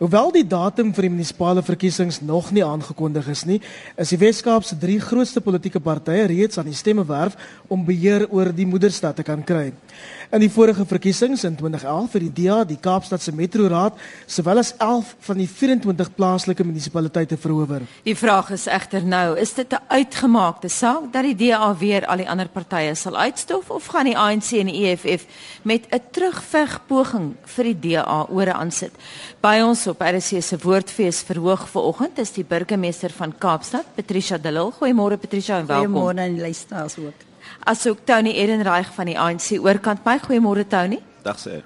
Hoewel die datum vir die munisipale verkiesings nog nie aangekondig is nie, is die Wes-Kaap se drie grootste politieke partye reeds aan die stemme werf om beheer oor die moederstad te kan kry. In die vorige verkiesings in 2011 vir die DA, die Kaapstadse Metroraad, sowel as 11 van die 24 plaaslike munisipaliteite verower. Die vraag is egter nou, is dit 'n uitgemaakte saak dat die DA weer al die ander partye sal uitstof of gaan die ANC en die EFF met 'n terugveg poging vir die DA ore aansit? By ons op RC se woordfees verhoog vanoggend is die burgemeester van Kaapstad, Patricia de Lille. Goeiemôre Patricia en welkom. Goeiemôre aan die luisteraars ook. Asook Tony Edenreich van die ANC oorkant my. Goeiemôre Tony. Dag sê.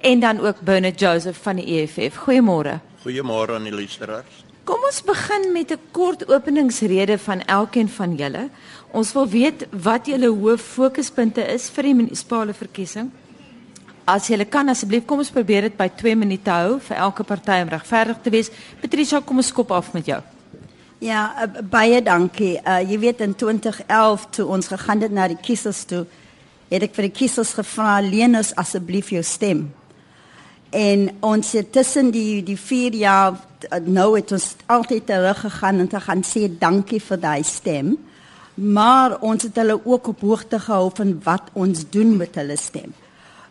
En dan ook Bernard Joseph van die EFF. Goeiemôre. Goeiemôre aan die luisteraars. Kom ons begin met 'n kort openingsrede van elkeen van julle. Ons wil weet wat julle hoof fokuspunte is vir die munisipale verkiesing. As jy kan asseblief kom ons probeer dit by 2 minute hou vir elke party om regverdig te wees. Patricia, kom ons skop af met jou. Ja, uh, baie dankie. Uh, jy weet in 2011 toe ons gegaan het na die kiesers toe, het ek vir die kiesers gevra, "Leen ons asseblief jou stem." En ons het tussen die die 4 jaar uh, nou het ons altyd terug gegaan en te gaan sê dankie vir daai stem. Maar ons het hulle ook op hoogte gehou van wat ons doen met hulle stem.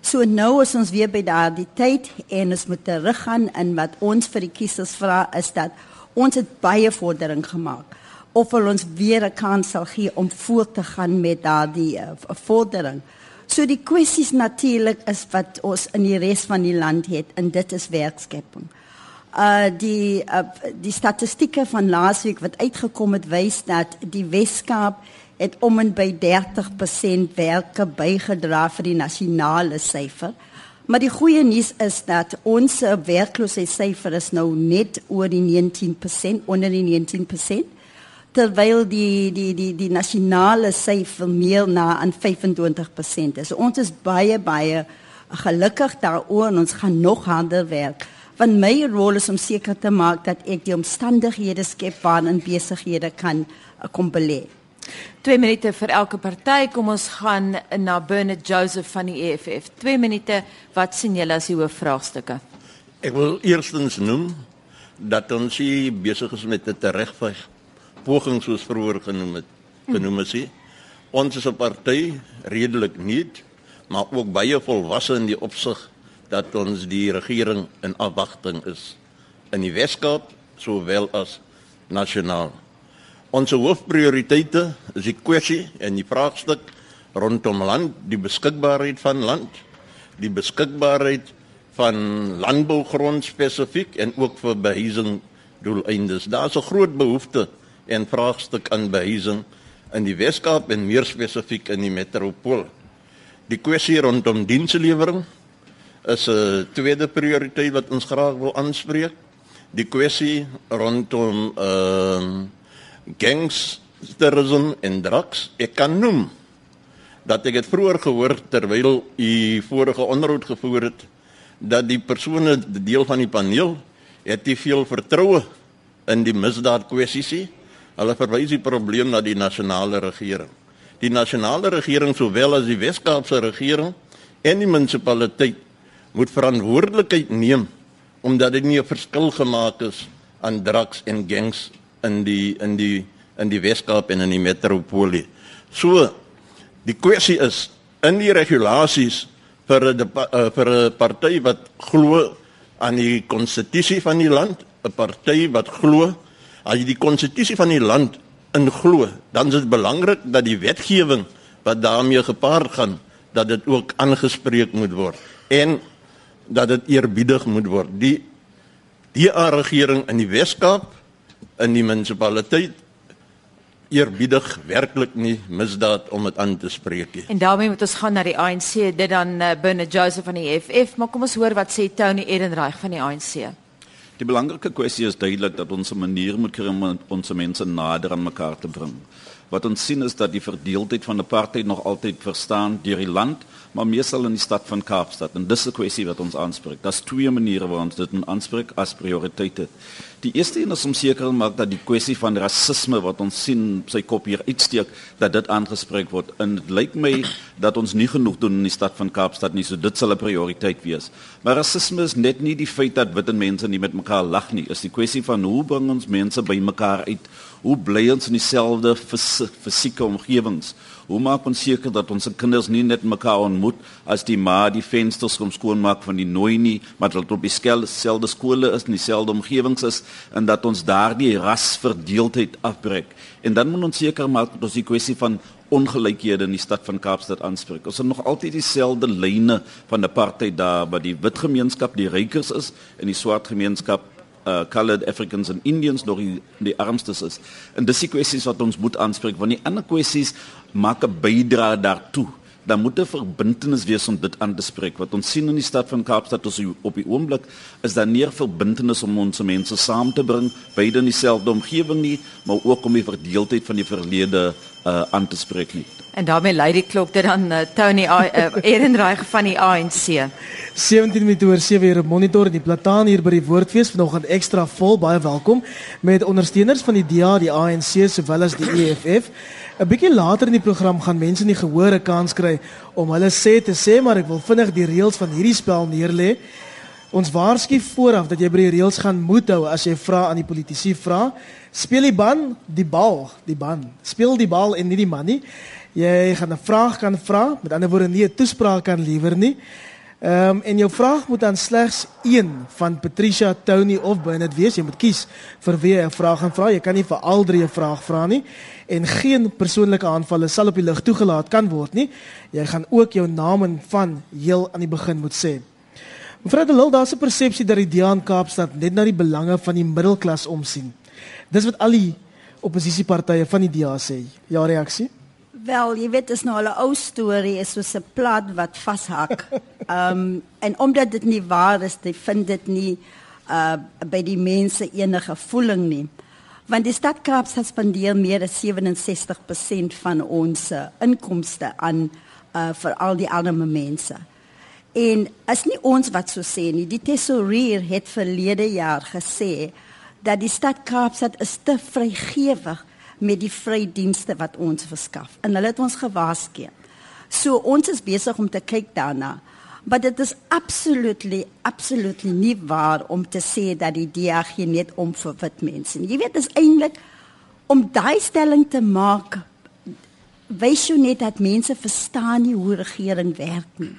So nou is ons weer by daardie tyd en ons moet teruggaan in wat ons vir die kiesers vra is dat ons het baie vordering gemaak of hulle ons weer 'n kans sal gee om voort te gaan met daardie uh, vordering. So die kwessies natuurlik is wat ons in die res van die land het en dit is werkskepping. Uh die uh, die statistieke van laasweek wat uitgekom het wys dat die Weskaap het om en by 30% werke bygedra vir die nasionale syfer. Maar die goeie nuus is dat ons werkloosheidssyfer is nou net oor die 19%, onder die 19%, terwyl die die die die nasionale syfer meer na aan 25% is. Ons is baie baie gelukkig daaroor en ons gaan nog harder werk. Van my rol is om seker te maak dat ek die omstandighede skep waarin besighede kan kom belê. 2 minute vir elke party. Kom ons gaan na Bernard Joseph van die EFF. 2 minute. Wat sien julle as die hoofvraagstukke? Ek wil eerstens noem dat ons hier besig is met 'n teregveg poging soos vroeër genoem het. Genoem is hy. Ons is 'n party redelik nuut, maar ook baie volwasse in die opsig dat ons die regering in afwagting is in die Weskaap sowel as nasionaal. Ons hoofprioriteite is die kwessie en die vraagstuk rondom land, die beskikbaarheid van land, die beskikbaarheid van landbougrond spesifiek en ook vir behuising doeleindes. Daar's 'n groot behoefte en vraagstuk aan behuising in die Weskaap en meer spesifiek in die metropool. Die kwessie rondom dienslewering is 'n tweede prioriteit wat ons graag wil aanspreek. Die kwessie rondom ehm uh, gangsterisme en drugs. Ek kan noem dat ek het vroeër gehoor terwyl u vorige onderhoud gevoer het dat die persone deel van die paneel het te veel vertroue in die misdaad kwessies. Hulle verwys die probleem na die nasionale regering. Die nasionale regering sowel as die Wes-Kaapse regering en die munisipaliteit moet verantwoordelikheid neem omdat dit nie 'n verskil gemaak is aan drugs en gangs in die in die in die Weskaap en in die metropolie. So die kwessie is in die regulasies vir 'n uh, vir 'n party wat glo aan die konstitusie van die land, 'n party wat glo as jy die konstitusie van die land in glo, dan is dit belangrik dat die wetgewing wat daarmee gepaard gaan, dat dit ook aangespreek moet word en dat dit eerbiedig moet word. Die die regering in die Weskaap in die munisipaliteit eerbiedig werklik nie misdaad om dit aan te spreek nie. En daarmee moet ons gaan na die ANC, dit dan uh, binne Joseph van die FF, maar kom ons hoor wat sê Tony Edenreich van die ANC. Die belangrike kwessie is duidelik dat ons 'n manier moet kry om ons mense nader aan mekaar te bring. Wat ons sien is dat die verdeeldheid van apartheid nog altyd verstaan deur die land maar meestal in die stad van Kaapstad en dis 'n kwessie wat ons aanspreek. Daar's twee maniere waarop ons dit aanspreek as prioriteite. Die eerste een is om seker te maak dat die kwessie van rasisme wat ons sien sy kop hier uitsteek, dat dit aangespreek word. En dit lyk my dat ons nie genoeg doen in die stad van Kaapstad nie, so dit sal 'n prioriteit wees. Maar rasisme is net nie die feit dat wit mense nie met mekaar lag nie, is die kwessie van hoe bring ons mense by mekaar uit? Hoe bly ons in dieselfde fisieke omgewings? Hoe maak ons seker dat ons kinders nie net mekaar ontmoet as die ma die vensters kom skoonmaak van die nooi nie, maar dat op dieselfde skole is en dieselfde omgewings is en dat ons daardie rasverdeeldheid afbreek. En dan moet ons seker maak dat ons die kwessie van ongelykhede in die stad van Kaapstad aanspreek. Ons het nog altyd dieselfde lyne van apartheid daar waar die wit gemeenskap die rykers is en die swart gemeenskap uh colored Africans and Indians nog die, die armstes is. En dis die kwessies wat ons moet aanspreek want die ander kwessies maak 'n bydrae daartoe. Dan moet 'n verbintenis wees om dit aan te spreek. Wat ons sien in die stad van Kaapstad is op die oomblik is daar nie 'n verbintenis om ons mense saam te bring beide in dieselfde omgewing nie, maar ook om die verdeeldheid van die verlede uh aan te spreek nie. En daarmee lei die klok dit dan uh, Tony uh, Ehrenreich van die ANC. 17 minute oor 7 uur op monitor in die plataan hier by die Woordfees vanoggend ekstra vol baie welkom met ondersteuners van die DA, die ANC sowel as die EFF. 'n Bietjie later in die program gaan mense nie gehoor 'n kans kry om hulle sê te sê, maar ek wil vinnig die reëls van hierdie spel neerlê. Ons waarsku vooraf dat jy by die reëls gaan moet hou as jy vra aan die politici vra. Speel die ban, die bal, die ban. Speel die bal en nie die man nie. Jy gaan 'n vraag kan vra, met ander woorde nie 'n toespraak kan liewer nie. Ehm um, en jou vraag moet dan slegs een van Patricia, Tony of Bernard wees. Jy moet kies vir wie jy 'n vraag gaan vra. Jy kan nie vir al drie 'n vraag vra nie en geen persoonlike aanvalle sal op die lig toegelaat kan word nie. Jy gaan ook jou naam en van heel aan die begin moet sê. Mevrou de Lille, daar's 'n persepsie dat die DA in Kaapstad net na die belange van die middelklas omsien. Dis wat al die oppositiepartye van die DA sê. Ja, reaksie? Wel, jy weet is nou al 'n ou storie, is so 'n plat wat vashak. Ehm um, en omdat dit nie waar is, jy vind dit nie uh by die mense enige voeling nie. Want die stad Kaapstad spandeer meer as 67% van ons uh, inkomste aan uh vir al die arme mense. En as nie ons wat so sê nie, die tesourier het verlede jaar gesê dat die stad Kaapstad is te vrygewig met die vrydienste wat ons verskaf. En hulle het ons gewaarsku. So ons is besig om te kyk daarna. Maar dit is absolutely absolutely nie waar om te sê dat die DAG net om vir wit mense. Jy weet dit is eintlik om daai stelling te maak wys jy net dat mense verstaan nie hoe regering werk nie.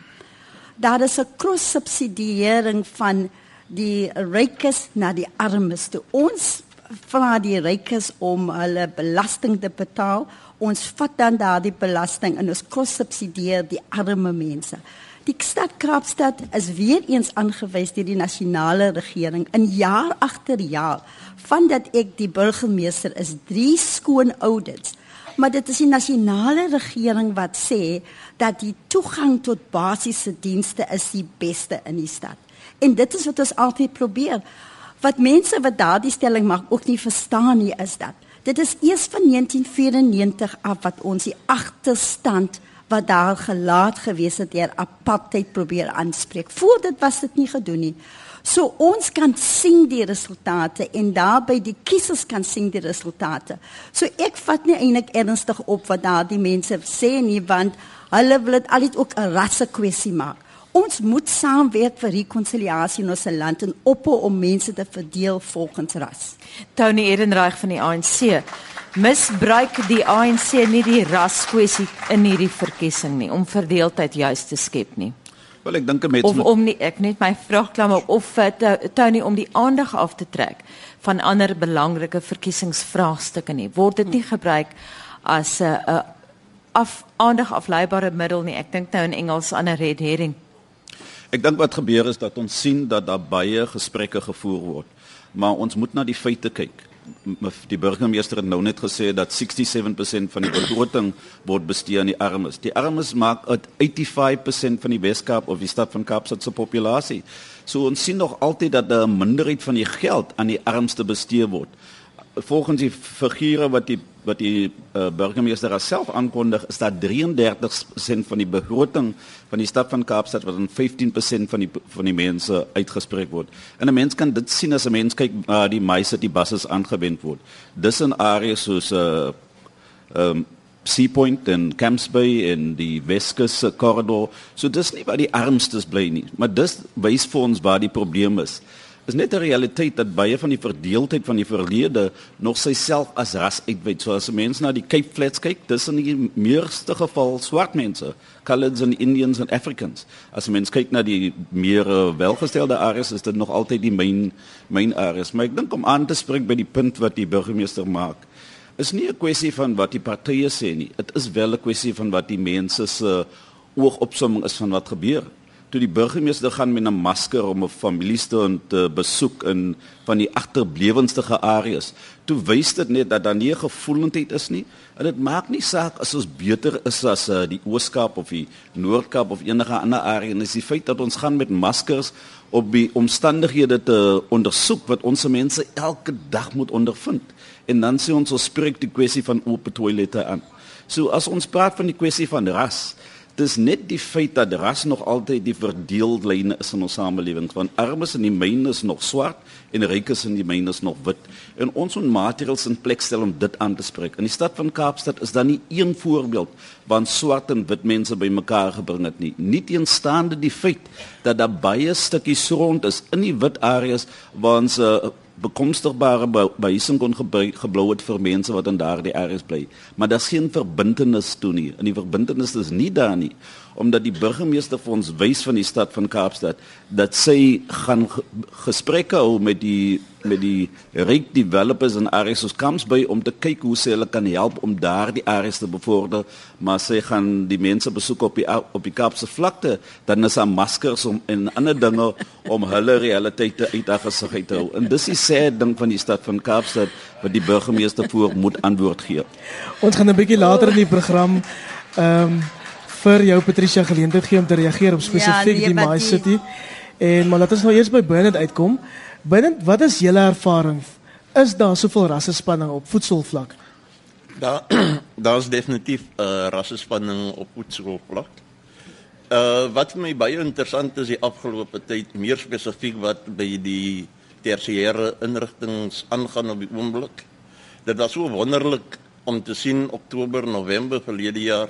Daar is 'n krossubsidiering van die rykes na die armes. Toe ons vra die rykes om hulle belasting te betaal. Ons vat dan daardie belasting en ons kos subsidieer die arme mense. Die stad Kaapstad is weer eens aangewys deur die nasionale regering in jaar agter jaar vandat ek die burgemeester is drie skoon audits. Maar dit is die nasionale regering wat sê dat die toegang tot basiese dienste is die beste in die stad. En dit is wat ons altyd probeer wat mense wat daardie stelling maak ook nie verstaan nie is dat dit is eers van 1994 af wat ons die agterstand wat daar gelaat gewees het deur apartheid probeer aanspreek. Voor dit was dit nie gedoen nie. So ons kan sien die resultate en daarby die kiesers kan sien die resultate. So ek vat nie eintlik ernstig op wat daardie mense sê nie want hulle wil dit altyd ook 'n rasse kwessie maak. Ons moet saamwerk vir rekonsiliasie in ons land en ophou om mense te verdeel volgens ras. Tony Edenreich van die ANC misbruik die ANC nie die raskwessie in hierdie verkiesing nie om verdeeldheid juis te skep nie. Wel ek dink 'n mens of om nie ek net my vraag klam op of uh, Tony om die aandag af te trek van ander belangrike verkiesingsvraagstukke nie. Word dit nie gebruik as 'n uh, uh, af aandag afleibare middel nie. Ek dink nou in Engels aan 'n red herring. Ek dink wat gebeur is dat ons sien dat daar baie gesprekke gevoer word, maar ons moet na die feite kyk. Die burgemeester het nou net gesê dat 67% van die begroting word bestee aan die armes. Die armes maak uit 85% van die Weskaap of die stad van Kaapstad se populasie. So ons sien nog altyd dat 'n minderheid van die geld aan die armste bestee word volgens die figure wat die wat die uh, burgemeester self aankondig is dat 33% van die begroting van die stad van Kaapstad wat in 15% van die van die mense uitgespreek word. En 'n mens kan dit sien as 'n mens kyk uh, die meise die buses aangewend word. Dis in areas soos 'n uh, um, Sea Point en Camps Bay en die Weskus korridor. So dis nie waar die armstes bly nie, maar dis wys vir ons waar die probleem is is net 'n realiteit dat baie van die verdeeldheid van die verlede nog self as ras uitwyd. So as mense na die Cape Flats kyk, dis in die meeste geval swart mense, coloureds and Indians and Africans. As mense kyk na die meer uh, welgestelde areas, is dit nog altyd die myn myn areas. Maar ek dink om aan te spreek by die punt wat die burgemeester maak, is nie 'n kwessie van wat die partye sê nie. Dit is wel 'n kwessie van wat die mense se oogopsomming is van wat gebeur toe die burgemeester gaan met 'n masker om 'n familie te besoek in van die agterblewenstige areas. Toe wys dit net dat daar nie 'n gevoelendheid is nie. En dit maak nie saak as ons beter is as uh, die Ooskaap of die Noord-Kaap of enige ander area en is die feit dat ons gaan met maskers op die omstandighede te ondersoek wat ons mense elke dag moet ondervind. En dan sê ons ons spreek die kwessie van oop toilette aan. So as ons praat van die kwessie van ras, dis net die feit dat ras nog altyd die verdeellyne is in ons samelewing want armes in die myne is nog swart en rykes in die myne is nog wit. En ons moet materials in plek stel om dit aan te spreek. In die stad van Kaapstad is daar nie een voorbeeld van swart en wit mense bymekaar gebring het nie. Nie teenstaande die feit dat daar baie stukkies rond is in die wit areas waar ons uh, bekomstigbare behuising kon geblou het vir mense wat in daardie areas bly. Maar daar's geen verbintenis toe nie. En die verbintenis is nie daar nie omdat die burgemeester vir ons wys van die stad van Kaapstad dat sy gaan gesprekke hou met die met die ryk developers en areas soos Kampsbay om te kyk hoe sy hulle kan help om daardie areas te bevorder, maar sy gaan die mense besoek op die op die Kaapse vlakte, dan is daar maskers om en ander dinge om hulle realiteite uit haar gesig te hou. En dis die sê ding van die stad van Kaapstad wat die burgemeester voor moet antwoord gee. Ons gaan 'n bietjie later in die program ehm um, vir jou Patricia geleentheid gee om te reageer op spesifiek ja, die My City. En maar laat ons nou eers by Bernard uitkom. Bernard, wat is julle ervaring? Is daar soveel rassespanning op voedselvlak? Daar daar's definitief 'n uh, rassespanning op voedselvlak. Uh wat vir my baie interessant is die afgelope tyd, meer spesifiek wat by die tersiêre inrigtinge aangaan op die oomblik. Dit was so wonderlik om te sien Oktober, November verlede jaar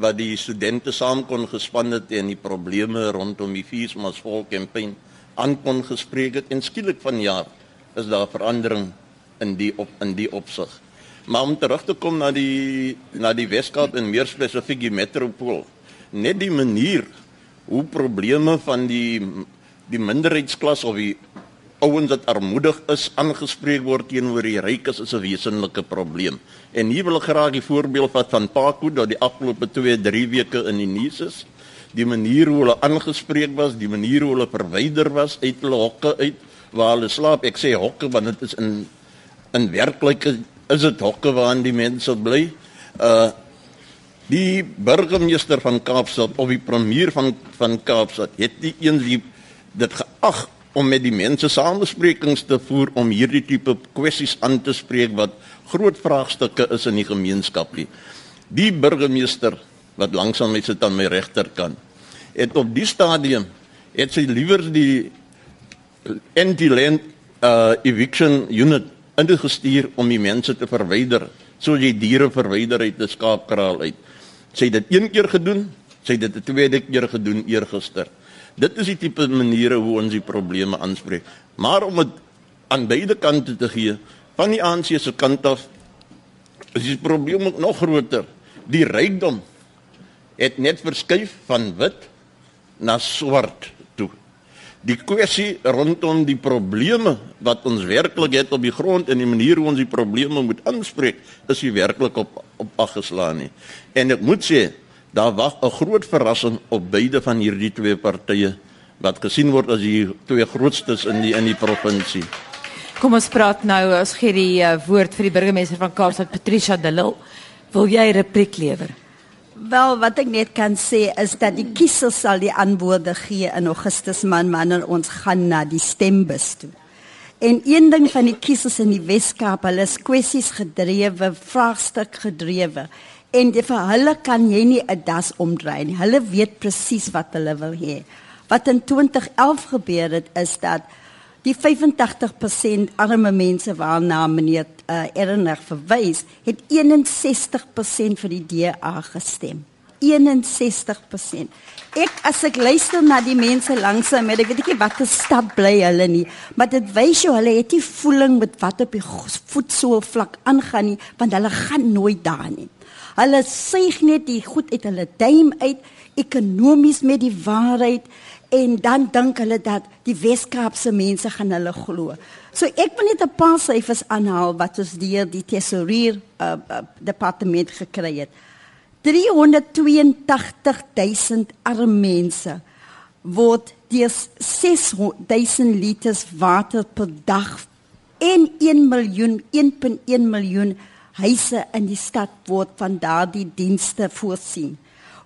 wat die studente saam kon gespan het en die probleme rondom die Feesmas vol kampanje aan kon gespreek het en skielik van jaar is daar verandering in die op in die opsig. Maar om terug te kom na die na die Weskaap en meer spesifiek die metropool, net die manier hoe probleme van die die minderheidsklas of die ouens wat armoedig is aangespreek word teenoor die rykes is 'n wesenlike probleem. En hier wil ek graag die voorbeeld vat van Paku dat die afgelope 2, 3 weke in die nuus is. Die manier hoe hulle aangespreek was, die manier hoe hulle verwyder was uit hulle hokke uit waar hulle slaap. Ek sê hokke want dit is in in werklikheid is dit hokke waarin die mense bly. Uh die burgemeester van Kaapstad of die premier van van Kaapstad het nie eens die dit geag om met die mense samesprekings te voer om hierdie tipe kwessies aan te spreek wat groot vraagstukke is in die gemeenskap nie. Die burgemeester wat langsam met sit aan my regterkant het op die stadium het sy liewer die anti-land uh, eviction unit ingestuur om die mense te verwyder soos jy diere verwyder uit 'n skaapkraal uit. Sy het dit een keer gedoen, sy het dit 'n tweede keer gedoen eergister. Dit is die tipe maniere hoe ons die probleme aanspreek. Maar om dit aan beide kante te gee, van die ANC se kant af is die probleem nog groter. Die rykdom het net verskuif van wit na swart toe. Die kwessie rondom die probleme wat ons werklik het op die grond en die manier hoe ons die probleme moet aanspreek, is nie werklik op op afgeslaan nie. En ek moet sê, daar wag 'n groot verrassing op beide van hierdie twee partye wat gesien word as die twee grootstes in die in die provinsie. Kom ons praat nou as gee die uh, woord vir die burgemeester van Kaapstad Patricia de Lille. Wil jy 'n repliek lewer? Wel, wat ek net kan sê is dat die kiesers sal die antwoorde gee in Augustus man wanneer ons gaan na die stembus toe. En een ding van die kiesers in die Weskaap, hulle is kwessies gedrewe, vraagstuk gedrewe. En die, vir hulle kan jy nie 'n das omdraai nie. Hulle weet presies wat hulle wil hê. Wat in 2011 gebeur het is dat die 85% arme mense waarna meneer uh, Erner verwys, het 61% vir die DA gestem. 61%. Ek as ek luister na die mense langs my, ek weet ek wat 'n stap bly hulle nie, maar dit wys jou hulle het nie voeling met wat op die voetsool vlak aangaan nie, want hulle gaan nooit daar nie. Hulle suig net die goed uit hulle duim uit, ekonomies met die waarheid en dan dink hulle dat die Weskaapse mense gaan hulle glo. So ek wil net 'n paar syfers aanhaal wat ons deur die tesourier uh, uh, departement gekry het. 382000 arme mense word deur 6000 liters water per dag en 1 miljoen 1.1 miljoen huise in die stad word van daardie dienste voorsien.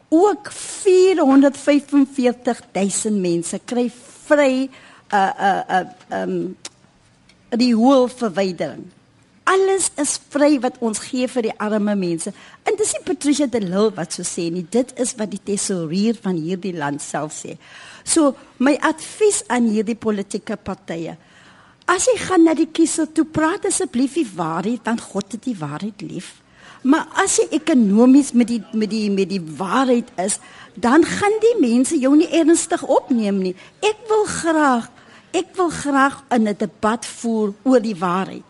Ook 445000 mense kry vry uh uh uh um die hoofverwydering alles is vry wat ons gee vir die arme mense. En dis nie Patricia de Lille wat so sê nie, dit is wat die tesourier van hierdie land self sê. So my advies aan hierdie politieke partye. As jy gaan na die kiesel toe, praat asseblief die waarheid, want God het die waarheid lief. Maar as jy ekonomies met die met die met die waarheid is, dan gaan die mense jou nie ernstig opneem nie. Ek wil graag ek wil graag 'n debat voer oor die waarheid.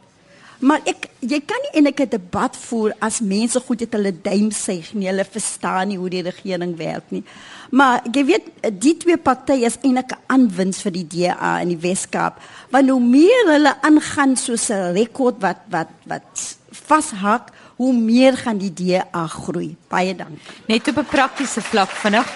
Maar ek jy kan nie eintlik 'n debat voer as mense goed het hulle duim suig nie. Hulle verstaan nie hoe die regering werk nie. Maar jy weet die twee partye is eintlik 'n aanwins vir die DA in die Weskaap. Want hoe meer hulle aangaan soos 'n rekord wat wat wat vashak, hoe meer gaan die DA groei. Baie dankie. Net op 'n praktiese vlak vinnig.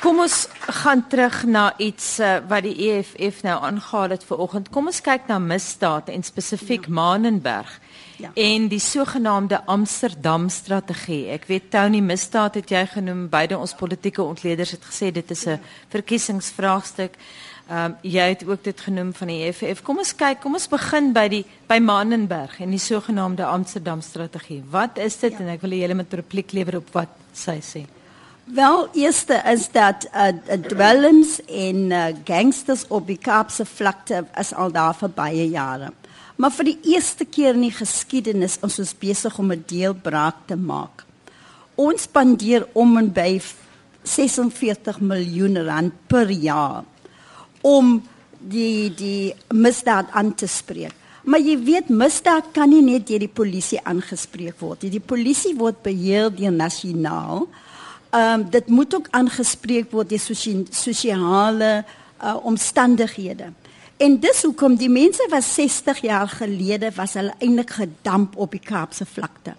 Kom ons gaan terug na iets uh, wat die EFF nou aangehaal het ver oggend. Kom ons kyk na misdaad en spesifiek ja. Manenberg. Ja. En die sogenaamde Amsterdam strategie. Ek weet Tony misdaad het jy genoem. Beide ons politieke ontleeders het gesê dit is 'n verkiesingsvraagstuk. Ehm um, jy het ook dit genoem van die EFF. Kom ons kyk, kom ons begin by die by Manenberg en die sogenaamde Amsterdam strategie. Wat is dit ja. en ek wil julle met repliek lewer op wat sy sê. Wel, eerste is dat uh, dwellings en uh, gangsters op die Kaapse vlakte is al daar vir baie jare. Maar vir die eerste keer in die geskiedenis is ons besig om 'n deelbraak te maak. Ons spandeer om en by 46 miljoen rand per jaar om die die misdaad aan te spreek. Maar jy weet misdaad kan nie net deur die polisie aangespreek word nie. Die polisie word beheer deur nasionaal Ehm um, dit moet ook aangespreek word die sosiale uh, omstandighede. En dis hoekom die mense wat 60 jaar gelede was hulle eintlik gedamp op die Kaapse vlakte.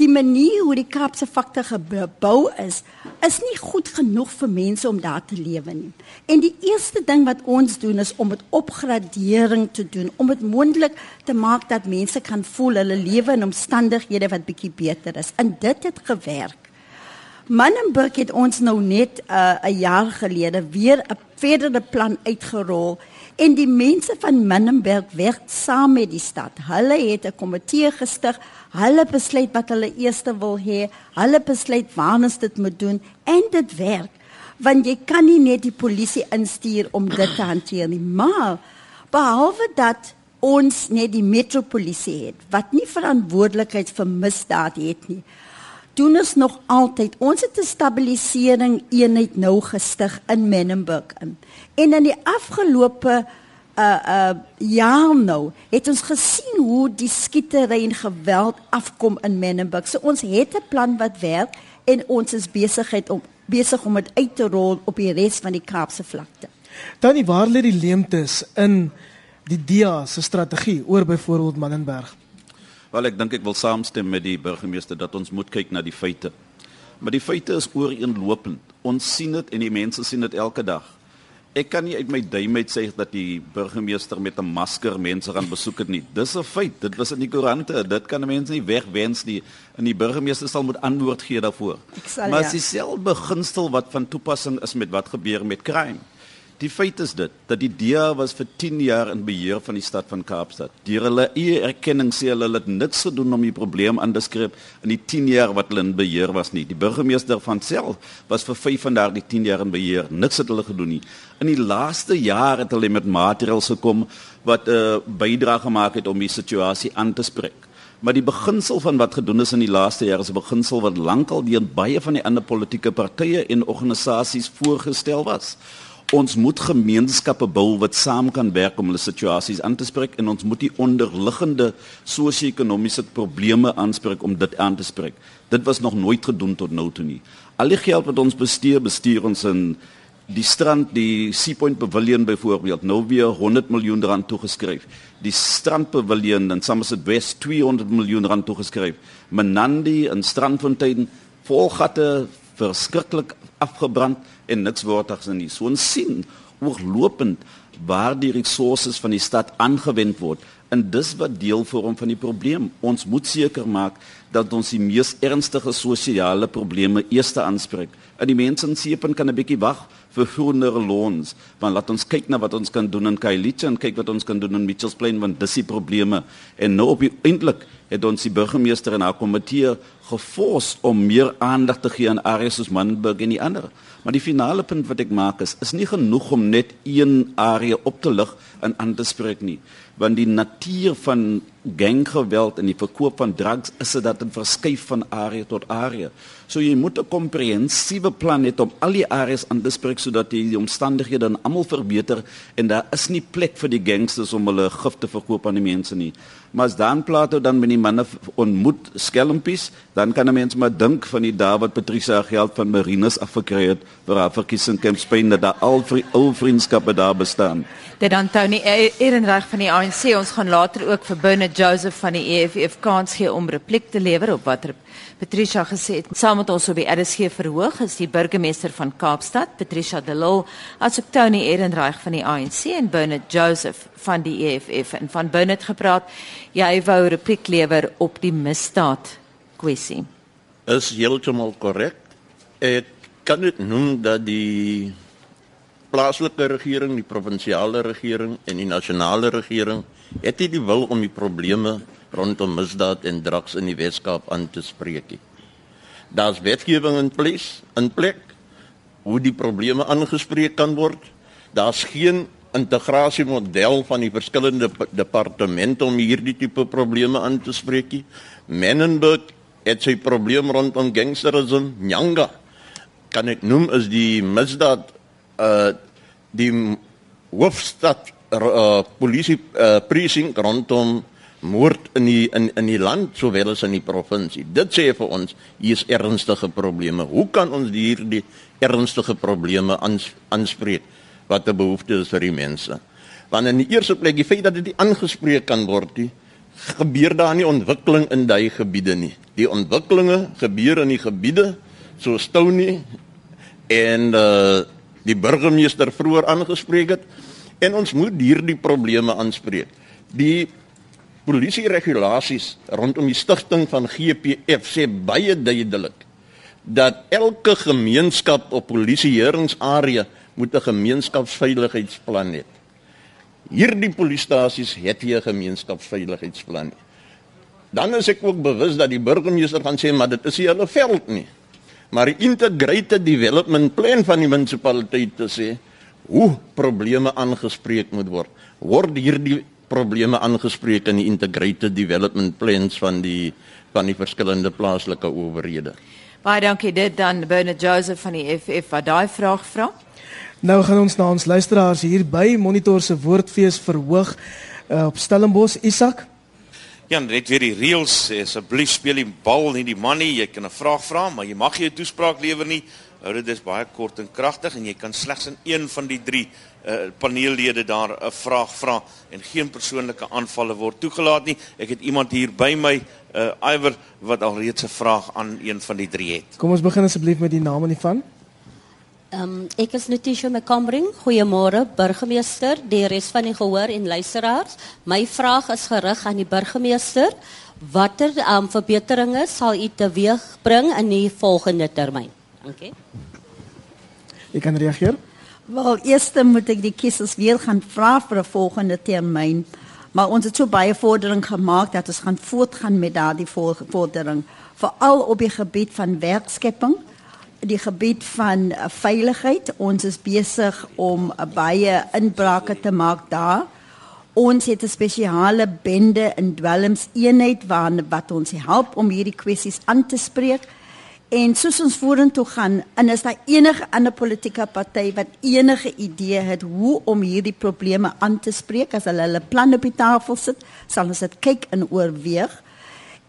Die manier hoe die Kaapse vlakte gebou is, is nie goed genoeg vir mense om daar te lewe nie. En die eerste ding wat ons doen is om dit opgradering te doen, om dit moontlik te maak dat mense kan voel hulle lewe in omstandighede wat bietjie beter is. En dit het gewerk. Manenberg het ons nou net 'n uh, jaar gelede weer 'n verdere plan uitgerol en die mense van Manenberg werk saam met die stad. Hulle het 'n komitee gestig. Hulle besluit wat hulle eers wil hê. Hulle besluit waar ons dit moet doen en dit werk. Want jy kan nie net die polisie instuur om dit te hanteer nie, maar behalwe dat ons net die metropolisie het wat nie verantwoordelikheid vir misdaad het nie doen ons nog altyd. Ons het 'n stabilisering eenheid nou gestig in Menenberg in. En in die afgelope uh uh jaar nou het ons gesien hoe die skietery en geweld afkom in Menenberg. So ons het 'n plan wat werk en ons is besigheid om besig om dit uit te rol op die res van die Kaapse vlakte. Dan die waar lê die leemtes in die DEA se strategie oor byvoorbeeld Menenberg? Wel ek dink ek wil saamstem met die burgemeester dat ons moet kyk na die feite. Maar die feite is ooreenlopend. Ons sien dit en die mense sien dit elke dag. Ek kan nie uit my duim uit sê dat die burgemeester met 'n masker mense gaan besoek het nie. Dis 'n feit. Dit was in die koerante. Dit kan mense nie wegwens nie. En die burgemeester sal moet antwoord gee daarvoor. Sal, maar ja. dis dieselfde beginsel wat van toepassing is met wat gebeur met crime. Die feit is dit dat die DA was vir 10 jaar in beheer van die stad van Kaapstad. Deur hulle eie erkenning sê hulle het niks gedoen om die probleem aan te skryf in die 10 jaar wat hulle in beheer was nie. Die burgemeester van self was vir 5 van daardie 10 jaar in beheer. Niks het hulle gedoen nie. In die laaste jaar het hulle met maatreëls gekom wat 'n uh, bydrae gemaak het om die situasie aan te spreek. Maar die beginsel van wat gedoen is in die laaste jare is 'n beginsel wat lankal deur baie van die ander politieke partye en organisasies voorgestel was. Ons moet gemeenskappe bou wat saam kan werk om hulle situasies aan te spreek en ons moet die onderliggende sosio-ekonomiese probleme aanspreek om dit aan te spreek. Dit was nog nooit gedoen tot nou toe nie. Al die geld wat ons bestuur, bestuur ons in die strand, die Sea Point Pavilion byvoorbeeld, nou weer 100 miljoen rand toegeskryf. Die Strand Pavilion in Somerset West 200 miljoen rand toegeskryf. Menandi in Strandfontein vol gatte verskriklik afgebrand en niks word daar gesien nie. So ons sien ooglopend waar die resources van die stad aangewend word en dis wat deel vorm van die probleem. Ons moet seker maak dat ons die mees ernstige sosiale probleme eers aanspreek. En die mense in Seepunt kan 'n bietjie wag vir groener loons. Want laat ons kyk na wat ons kan doen in Khayelitsha en kyk wat ons kan doen in Mitchells Plain want dis die probleme. En nou op eintlik het ons die burgemeester en haar komitee gefors om meer aandag te gee aan areas soos Manenberg en die ander. Maar die finale punt wat ek maak is is nie genoeg om net een area op te lig en aan te spreek nie want die natuur van ganggeweld en die verkoop van drugs is dit dat dit verskuif van area tot area. So jy moet 'n komprehensiewe plan hê om al die areas aan te spreek sodat die, die omstandighede dan almal verbeter en daar is nie plek vir die gangsters om hulle gif te verkoop aan die mense nie. Maar as dan Plato dan met die manne ontmoet skelmpies, dan kan 'n mens maar dink van die dae wat Patricia geld van Marinus afgekry het vir haar verkiesing Camp Spain dat daar al vir ou vriendskappe daar bestaan. Dit dan Tony Ehrenreich van die ANC. Ons gaan later ook vir Bernard Joseph van die EFF kans gee om repliek te lewer op wat Patricia gesê het. Saam met ons op die RSG verhoog is die burgemeester van Kaapstad, Patricia de Lille, asook Tony Ehrenreich van die ANC en Bernard Joseph van die EFF en van Bernard gepraat. Jy wou repliek lewer op die misdaad kwessie. Is heeltemal korrek. Ek kan dit noem dat die plaaslike regering, die provinsiale regering en die nasionale regering het nie die wil om die probleme rondom misdaad en drugs in die Weskaap aan te spreek nie. Daar's wetgewing in plek, in plek hoe die probleme aangespreek kan word. Daar's geen integrasiemodel van die verskillende departemente om hierdie tipe probleme aan te spreek nie. Menenberg het sy probleem rondom gangsterisme, Nyanga kan ek noem is die misdaad uh die hoofstad uh, polisie uh, precinct rondom moord in die in in die land sowel as in die provinsie. Dit sê vir ons hier is ernstige probleme. Hoe kan ons hierdie ernstige probleme ans, aanspreek wat 'n behoefte is vir die mense? Want in die eerste plek die feit dat dit aangespreek kan word, die gebeur daar nie ontwikkeling in daai gebiede nie. Die ontwikkelinge gebeur in die gebiede so Stony en uh die burgemeester vroeër aangespreek het en ons moet hierdie probleme aanspreek. Die polisie regulasies rondom die stigting van GPF sê baie duidelik dat elke gemeenskap op polisieeringsarea moet 'n gemeenskapsveiligheidsplan hê. Hierdie polisiestasies het nie 'n gemeenskapsveiligheidsplan nie. Dan is ek ook bewus dat die burgemeester gaan sê maar dit is nie hulle veld nie maar die integrated development plan van die munisipaliteit te sê hoe probleme aangespreek moet word. Word hierdie probleme aangespreek in die integrated development plans van die van die verskillende plaaslike owerhede. Baie dankie dit dan Bernard Joseph van die FF wat daai vraag vra. Nou gaan ons na ons luisteraars hier by Monitor se woordfees verhoog uh, op Stellenbosch Isak. Ja, net weer die reëls sê asseblief speel die bal nie die man nie. Jy kan 'n vraag vra, maar jy mag nie 'n toespraak lewer nie. Hou dit is baie kort en kragtig en jy kan slegs in een van die 3 uh, eh, paneellede daar 'n vraag vra en geen persoonlike aanvalle word toegelaat nie. Ek het iemand hier by my, uh Iwer wat alreeds 'n vraag aan een van die 3 het. Kom ons begin asseblief met die naam en die van. Um, ek is Natisha McCambring. Goeiemôre burgemeester, die res van die gehoor en luisteraars. My vraag is gerig aan die burgemeester. Watter um, verbeteringe sal u teweegbring in die volgende termyn? Dankie. Ek kan reageer. Wel, eers moet ek die kiesers weer gaan vra vir 'n volgende termyn. Maar ons het so baie vordering gemaak dat ons gaan voortgaan met daardie vordering, veral op die gebied van werkskepping, die gebied van uh, veiligheid. Ons is besig om uh, baie inbrake te maak daar. Ons het 'n spesiale bende in dwelms eenheid waar wat ons help om hierdie kwessies aan te spreek. En soos ons vorentoe gaan, en is daar enige ander politieke party wat enige idee het hoe om hierdie probleme aan te spreek as hulle hulle planne op die tafel sit, sal ons dit kyk en oorweeg.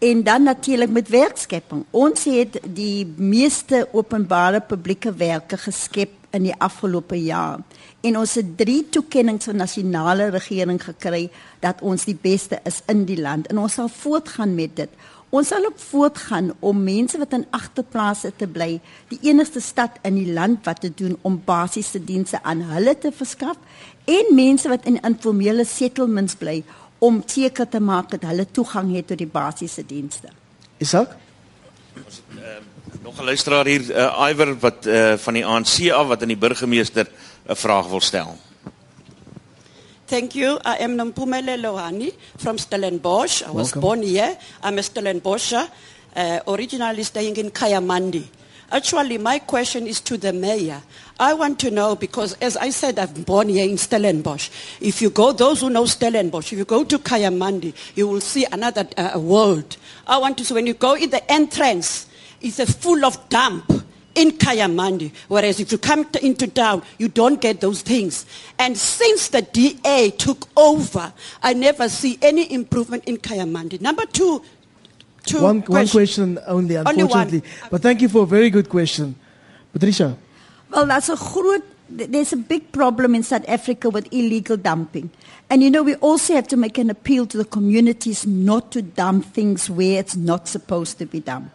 En dan natuurlik met werkskepping. Ons het die meeste openbare publieke werke geskep in die afgelope jaar en ons het drie toekenninge van nasionale regering gekry dat ons die beste is in die land en ons sal voortgaan met dit. Ons sal ook voortgaan om mense wat in agterplase te bly, die enigste stad in die land wat te doen om basiese dienste aan hulle te verskaf en mense wat in informele settlements bly om seker te maak dat hulle toegang het tot die basiese dienste. Isak? Uh, nog 'n luisteraar hier, uh, Iwer wat uh, van die ANC af wat aan die burgemeester 'n vraag wil stel. Thank you. I am Nampumele Lohani from Stellenbosch. I was Welcome. born here. I'm a Stellenboscher, uh, originally staying in Kayamandi. Actually, my question is to the mayor. I want to know because, as I said, I'm born here in Stellenbosch. If you go, those who know Stellenbosch, if you go to Kayamandi, you will see another uh, world. I want to see when you go in the entrance, it's a full of dump in Kayamandi. Whereas if you come to, into town, you don't get those things. And since the DA took over, I never see any improvement in Kayamandi. Number two, two one, one question only, unfortunately. Only but thank you for a very good question. Patricia. Well, that's a groot, there's a big problem in South Africa with illegal dumping. And you know, we also have to make an appeal to the communities not to dump things where it's not supposed to be dumped.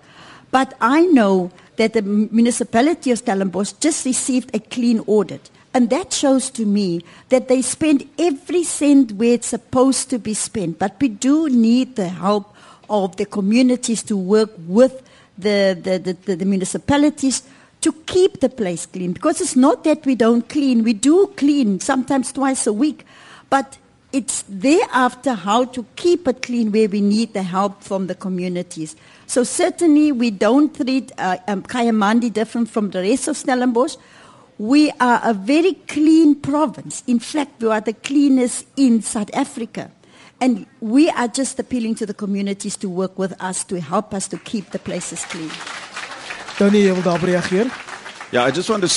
But I know that the municipality of Stellenbosch just received a clean audit. And that shows to me that they spend every cent where it's supposed to be spent. But we do need the help of the communities to work with the, the, the, the, municipalities to keep the place clean. Because it's not that we don't clean, we do clean sometimes twice a week. But it's thereafter how to keep it clean where we need the help from the communities. So certainly we don't treat uh, um, Kayamandi different from the rest of Stellenbosch. We are a very clean province. In fact, we are the cleanest in South Africa. And we are just appealing to the communities to work with us to help us to keep the places clean. Tony, jy wil daarop reageer? Yeah, I just want to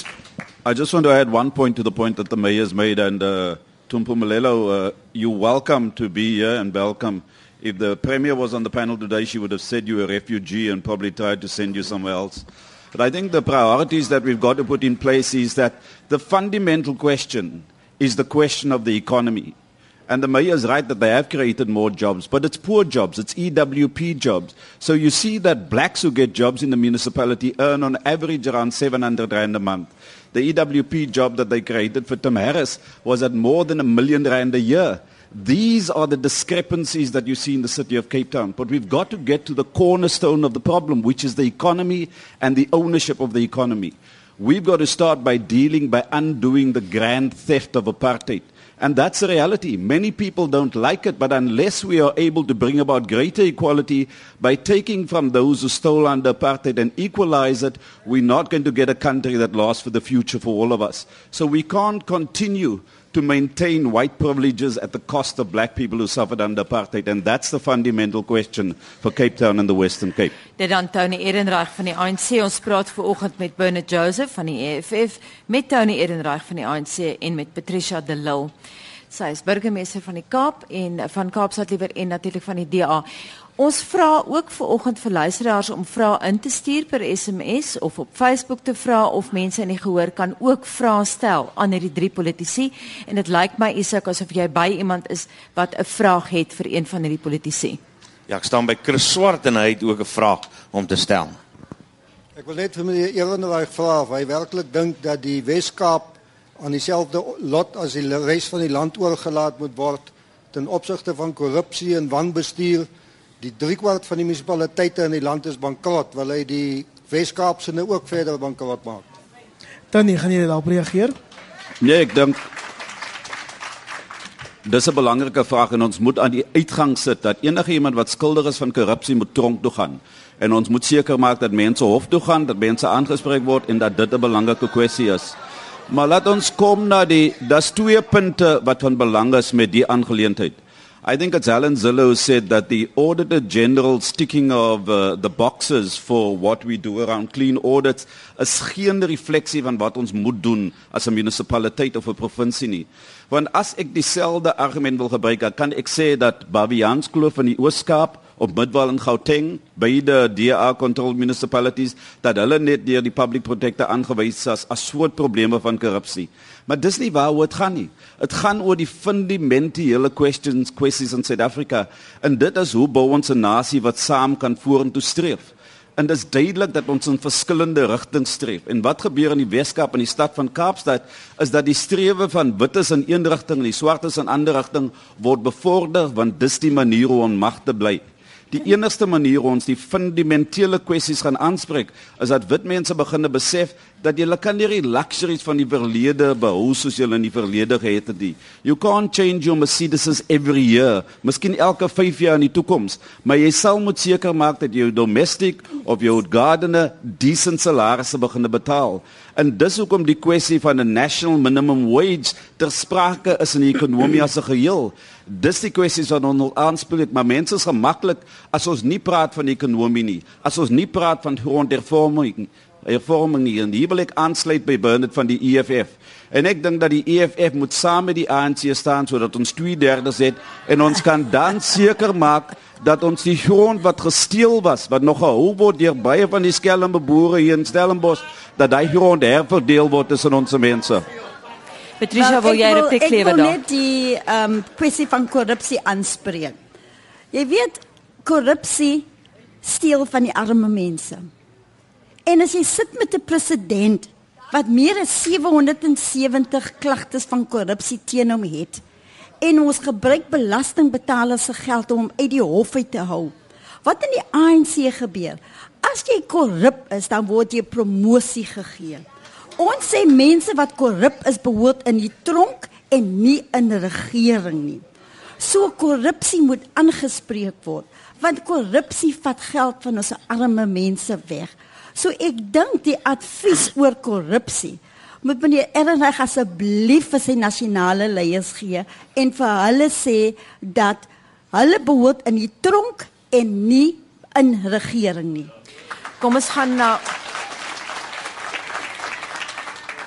I just want to add one point to the point that the mayor has made and uh, Tumpumelelo, uh, you're welcome to be here and welcome. If the Premier was on the panel today, she would have said you're a refugee and probably tried to send you somewhere else. But I think the priorities that we've got to put in place is that the fundamental question is the question of the economy. And the mayor is right that they have created more jobs, but it's poor jobs, it's EWP jobs. So you see that blacks who get jobs in the municipality earn on average around 700 rand a month. The EWP job that they created for Tim Harris was at more than a million rand a year. These are the discrepancies that you see in the city of Cape Town. But we've got to get to the cornerstone of the problem, which is the economy and the ownership of the economy. We've got to start by dealing, by undoing the grand theft of apartheid. And that's a reality. Many people don't like it, but unless we are able to bring about greater equality by taking from those who stole under apartheid and equalize it, we're not going to get a country that lasts for the future for all of us. So we can't continue to maintain white privileges at the cost of black people who suffered under apartheid and that's the fundamental question for Cape Town and the Western Cape. Dit dan Tony Ehrenreich van die ANC ons praat ver oggend met Bernard Joseph van die EFF met Tony Ehrenreich van die ANC en met Patricia de Lille. Sy is burgemeester van die Kaap en van Kaapstad liewer en natuurlik van die DA. Ons vra ook vir oggend vir luisteraars om vrae in te stuur per SMS of op Facebook te vra of mense in die gehoor kan ook vrae stel aan hierdie drie politici en dit lyk my Isak asof jy by iemand is wat 'n vraag het vir een van hierdie politici. Ja, ek staan by Chris Swart en hy het ook 'n vraag om te stel. Ek wil net vir meneer Ehrenreich vra of hy werklik dink dat die Wes-Kaap aan dieselfde lot as die res van die land oorgelaat moet word ten opsigte van korrupsie en wanbestuur die driekwart van die munisipaliteite in die land is bankrot, wil hy die Wes-Kaapse nou ook verder bankrot maak. Dan nie gaan jy daarop reageer? Nee, ek dink Dis 'n belangrike vraag en ons moet aan die uitgang sit dat enige iemand wat skuldig is van korrupsie moet tronk toe gaan. En ons moet seker maak dat mense hof toe gaan, dat mense aangespreek word en dat dit 'n belangrike kwessie is. Maar laat ons kom na die daar's twee punte wat van belang is met die aangeleentheid. I think it's Alan Zillow who said that the Auditor General sticking of uh, the boxes for what we do around clean audits is geen refleksie van wat ons moet doen as 'n munisipaliteit of 'n provinsie nie. Want as ek dieselfde argument wil gebruik, kan ek sê dat Baviaanskloof in die Oos-Kaap op Midwal en Gauteng, beide DA controlled municipalities, dat hulle net deur die public protector aangewys is as soort probleme van korrupsie. Maar dis nie waaroor dit gaan nie. Dit gaan oor die fundamentele questions, questions in Suid-Afrika. En dit is hoe bou ons 'n nasie wat saam kan vorentoe streef. En dit is duidelik dat ons in verskillende rigtings streef. En wat gebeur in die Weskaap en die stad van Kaapstad is dat die strewe van wites in een rigting en die swartes in 'n ander rigting word bevorder want dis die manier hoe om mag te bly. Die enigste manier hoe ons die fundamentele kwessies gaan aanspreek is dat wit mense begine besef dat jy kan nie die luxuries van die verlede behou soos jy in die verlede gehad het nie. You can't change your Mercedes every year. Miskien elke 5 jaar in die toekoms, maar jy sal moet seker maak dat jou domestic of jou gardener decent salarisse begine betaal. En dis hoekom die kwessie van 'n national minimum wage ter sprake is in die ekonomie as 'n geheel. Dis die kwessies wat ons aanspreek, maar mense is gemaklik as ons nie praat van ekonomie nie, as ons nie praat van grondhervorming, hervorming nie. En hier wil ek aansluit by Bernard van die EFF. En ek dink dat die EFF moet saam met die ANC staan sodat ons 2/3 het en ons kan dan seker maak dat ons die grond wat gesteel was, wat nog gehou word deur baie van die skelm boere hier in Stellenbosch, dat daai grond herverdeel word tussen ons mense. Patricia, wil jy replek lewe daar? Ek wil net die ehm um, kwessie van korrupsie aanspreek. Jy weet korrupsie steel van die arme mense. En as jy sit met 'n president wat meer as 770 klagtes van korrupsie teen hom het en ons gebruik belastingbetalers se geld om hom uit die hof uit te hou. Wat in die ANC gebeur? As jy korrup is, dan word jy promosie gegee. Ons sê mense wat korrup is behoort in die tronk en nie in regering nie. So korrupsie moet aangespreek word, want korrupsie vat geld van ons arme mense weg. So ek dink die advies oor korrupsie moet meneer Ehrenreich asseblief vir sy nasionale leiers gee en vir hulle sê dat hulle behoort in die tronk en nie in regering nie. Kom ons gaan na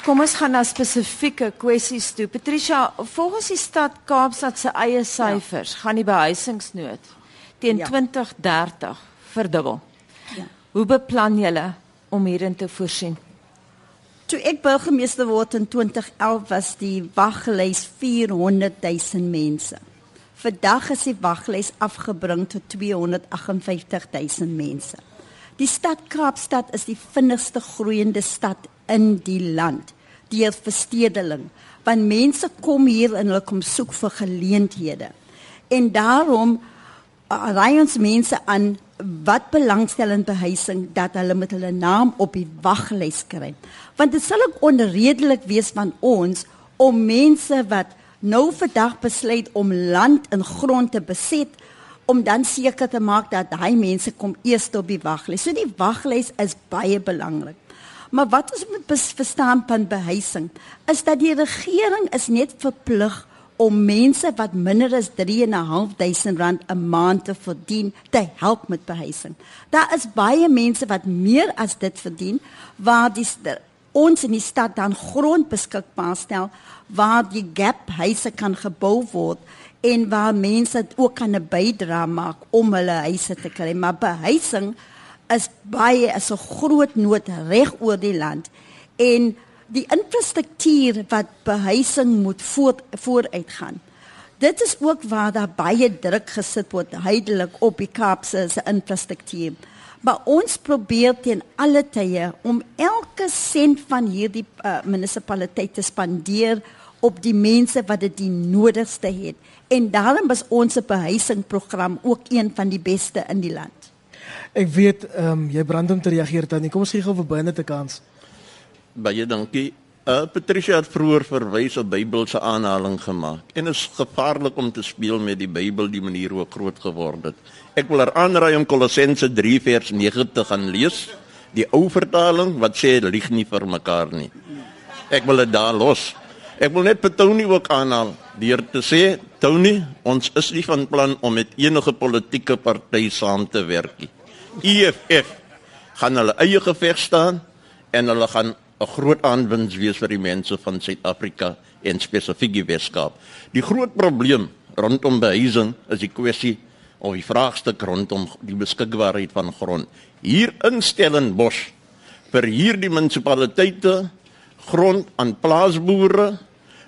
Kom ons gaan na spesifieke kwessies toe. Patricia, volgens die stad Kaapstad se eie syfers, ja. gaan die behuisingsnood teen ja. 2030 verdubbel. Hoe beplan julle om hierin te voorsien. Toe ek burgemeester word in 2011 was die waglys 400 000 mense. Vandag is die waglys afgebring tot 258 000 mense. Die stad Kaapstad is die vinnigste groeiende stad in die land deur verstedeling, want mense kom hier en hulle kom soek vir geleenthede. En daarom ry ons mense aan wat belangstel in behuising dat hulle met hulle naam op die waglys kry. Want dit sal ook onredelik wees van ons om mense wat nou vandag besluit om land en grond te beset om dan seker te maak dat daai mense kom eers op die waglys. So die waglys is baie belangrik. Maar wat ons moet verstaan van behuising is dat die regering is net verplig om mense wat minder as 3.500 rand 'n maand te verdien te help met behuising. Daar is baie mense wat meer as dit verdien waar die ons in die stad dan grond beskikbaar stel waar die gap huise kan gebou word en waar mense ook kan 'n bydrae maak om hulle huise te kry. Maar behuising is baie is 'n groot nood reg oor die land en die infrastruktuur wat behuising moet voort, vooruitgaan. Dit is ook waar daar baie druk gesit word heidelik op die Kaapse se infrastruktuur. Maar ons probeer teen alle tye om elke sent van hierdie uh, munisipaliteit te spandeer op die mense wat dit die nodigste het. En daarom is ons behuisingprogram ook een van die beste in die land. Ek weet ehm um, jy brand om te reageer dan. Kom ons gee gou vir binne te kans baie dankie. Uh Patricia het vroeër verwys op Bybelse aanhaling gemaak en is gevaarlik om te speel met die Bybel die manier hoe groot geword het. Ek wil er aanraai om Kolossense 3 vers 9 te gaan lees, die ou vertaling wat sê lieg nie vir mekaar nie. Ek wil dit daar los. Ek wil net Tony ook aanhaal deur te sê Tony, ons is nie van plan om met enige politieke party saam te werk nie. EFF gaan hulle eie geveg staan en hulle gaan 'n groot aanwins wees vir die mense van Suid-Afrika en spesifiek die Weskaap. Die groot probleem rondom behuising is die kwessie of die vraagstuk rondom die beskikbaarheid van grond. Hier in Stellenbosch vir hierdie munisipaliteite grond aan plaasboere,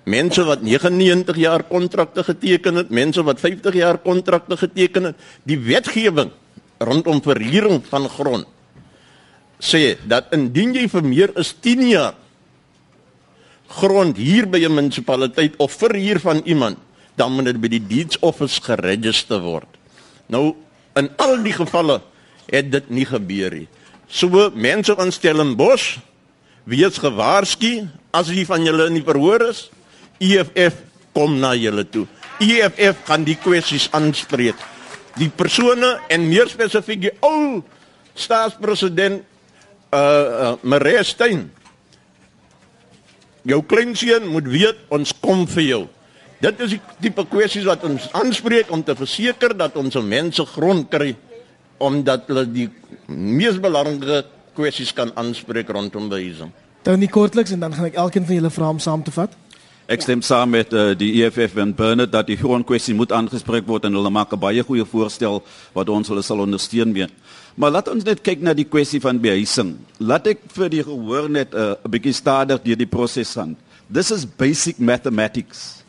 mense wat 99 jaar kontrakte geteken het, mense wat 50 jaar kontrakte geteken het. Die wetgewing rondom verhuuring van grond sê dat indien jy vir meer as 10 jaar grond hier by 'n munisipaliteit of verhuur van iemand, dan moet dit by die deeds office geregistreer word. Nou in al die gevalle het dit nie gebeur nie. So mense van Stellenbosch wees gewaarsku as jy van julle in die verhoor is EFF kom na julle toe EFF gaan die kwessies aanspreek die persone en meer spesifiek die ou staatspresident uh, uh Marestein jou kleinseun moet weet ons kom vir jou dit is die tipe kwessies wat ons aanspreek om te verseker dat ons mense grond kry omdat hulle die mees belangrike kwessies kan aanspreek rondom behuising. Dan nie kortliks en dan gaan ek elkeen van julle vra om saam te vat. Ek stem saam met uh, die EFF en Bernard dat die grondkwessie moet aangespreek word en hulle maak 'n baie goeie voorstel wat ons hulle sal ondersteun mee. Maar laat ons net kyk na die kwessie van behuising. Laat ek vir die gehoor net eh, 'n uh, bietjie stadiger deur die proses aan. This is basic mathematics.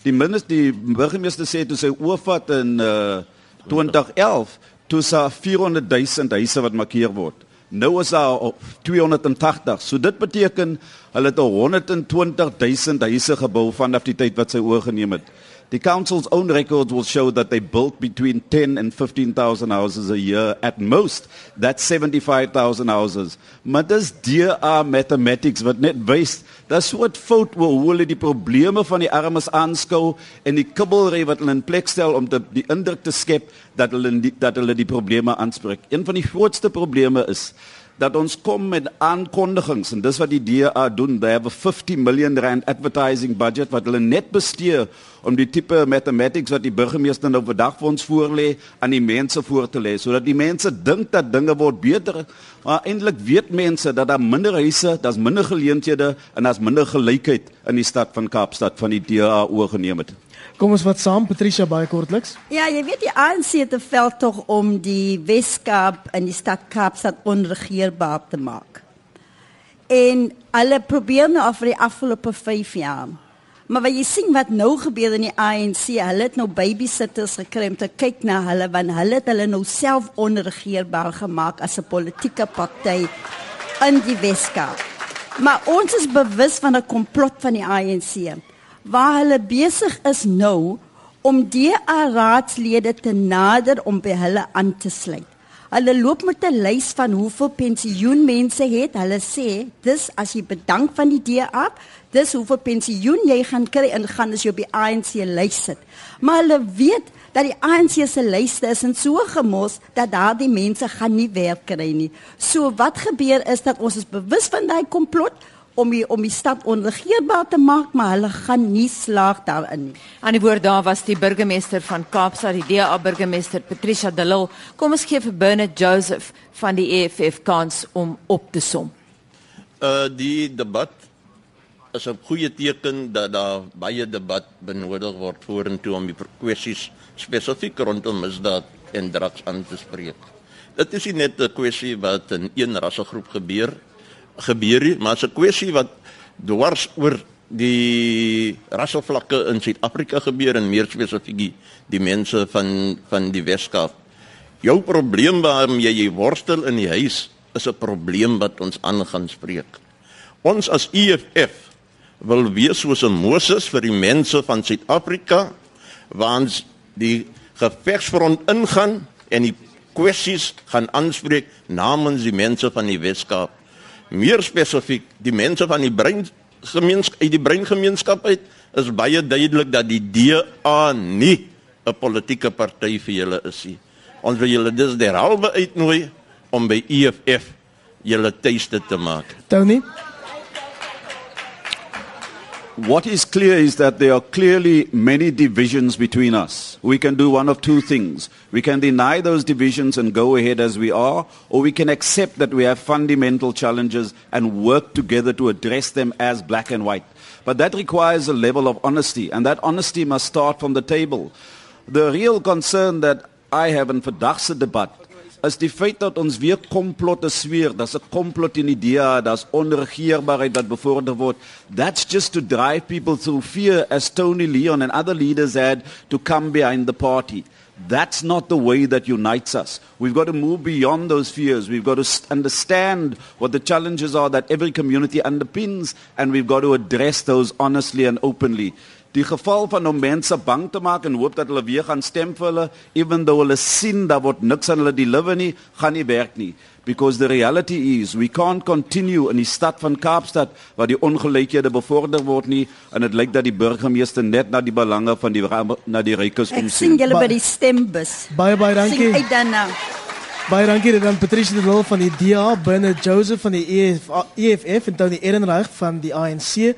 Die minister die burgemeester sê toe sy oorvat in uh, 2011 toe sa 400 000 huise wat markeer word. Nou is daar 280. So dit beteken hulle het 120 000 huise gebou vanaf die tyd wat sy oorgeneem het. The council's own records will show that they built between 10 and 15,000 houses a year at most. That's 75,000 houses. Maar dis DA mathematics wat net wys dat soort fout wil hoe hulle die probleme van die armes aanskou en die kibbelry wat hulle in plek stel om te, die indruk te skep dat hulle die, dat hulle die probleme aanspreek. Een van die grootste probleme is dat ons kom met aankondigings en dis wat die DA doen. They have a 50 million rand advertising budget wat hulle net bestee om die tipe mathematics wat die burgemeester nou vandag vir ons voorlê aan die mense voor te lê sodat die mense dink dat dinge word beter. Maar eintlik weet mense dat daar minder huise, daar's minder geleenthede en daar's minder gelykheid in die stad van Kaapstad van die DA oorgeneem het. Kom ons wat saam Patricia baie kortliks. Ja, jy weet die ANC het 'n veldtog om die Weskaap in die stad Kaapstad onregeerbaar te maak. En hulle probeer nou af vir die afgelope 5 jaar. Maar wat jy sien wat nou gebeur in die ANC, hulle het nou babysitters gekry om te kyk na hulle want hulle het hulle nou self onregeerbaar gemaak as 'n politieke party in die Weskaap. Maar ons is bewus van 'n komplot van die ANC waar hulle besig is nou om DA raadslede te nader om by hulle aan te sluit. Hulle loop met 'n lys van hoeveel pensioenmense het. Hulle sê, "Dis as jy bedank van die DA, dis hoeveel pensioen jy gaan kry en gaan as jy op die ANC lys sit." Maar hulle weet dat die ANC se lyste is en so gemos dat daardie mense gaan nie werk kry nie. So wat gebeur is dat ons is bewus van daai komplot om die, om die stad onregeerbaar te maak, maar hulle gaan nie slaag daarin nie. Aan die woord daar was die burgemeester van Kaapstad, die DA burgemeester Patricia de Lille. Kom ons gee vir Bernard Joseph van die EFF kans om op te som. Uh die debat is 'n goeie teken dat daar baie debat benodig word vorentoe om die kwessies spesifiek rondom misdaad en drugs aan te spreek. Dit is nie net 'n kwessie wat in een rassegroep gebeur gebeur nie, maar 'n kwessie wat dwars oor die rasvlakke in Suid-Afrika gebeur en meer spesifiek die, die mense van van die Weskaap. Jou probleem waarmee jy, jy worstel in die huis is 'n probleem wat ons aan gaan spreek. Ons as EFF wil wees soos 'n Moses vir die mense van Suid-Afrika waans die gevegsfront ingaan en die kwessies gaan aanspreek namens die mense van die Weskaap meer spesifiek die mense van die brein gemeenskap uit die breingemeenskap uit is baie duidelik dat die DA nie 'n politieke party vir julle is nie. Ons wil julle dus derhalwe uitnooi om by EFF julle tuiste te maak. Tony, What is clear is that there are clearly many divisions between us. We can do one of two things. We can deny those divisions and go ahead as we are, or we can accept that we have fundamental challenges and work together to address them as black and white. But that requires a level of honesty, and that honesty must start from the table. The real concern that I have in vandag se debat is die feit dat ons weer komplotte sweer, daar's 'n komplot in die DA, onregeerbaarheid wat bevorder word. That's just to drive people through fear as Tony Leon and other leaders had to come behind the party. That's not the way that unites us. We've got to move beyond those fears. We've got to understand what the challenges are that every community underpins, and we've got to address those honestly and openly. Die geval van om mense bang te maak en hoop dat hulle weer gaan stem vir hulle, even though hulle sien dat word niks aan hulle deliver nie, gaan nie werk nie. Because the reality is we can't continue in die stad van Kaapstad waar die ongelykhede bevorder word nie en dit lyk dat die burgemeester net na die belange van die na die rykes Ek omsien. sien julle by die stembus. baie baie dankie. Sien uit daarna. Baie dankie dit aan Patricia de Lille van die DA, binne Joseph van die EF, EFF en Tony Ehrenreich van die ANC.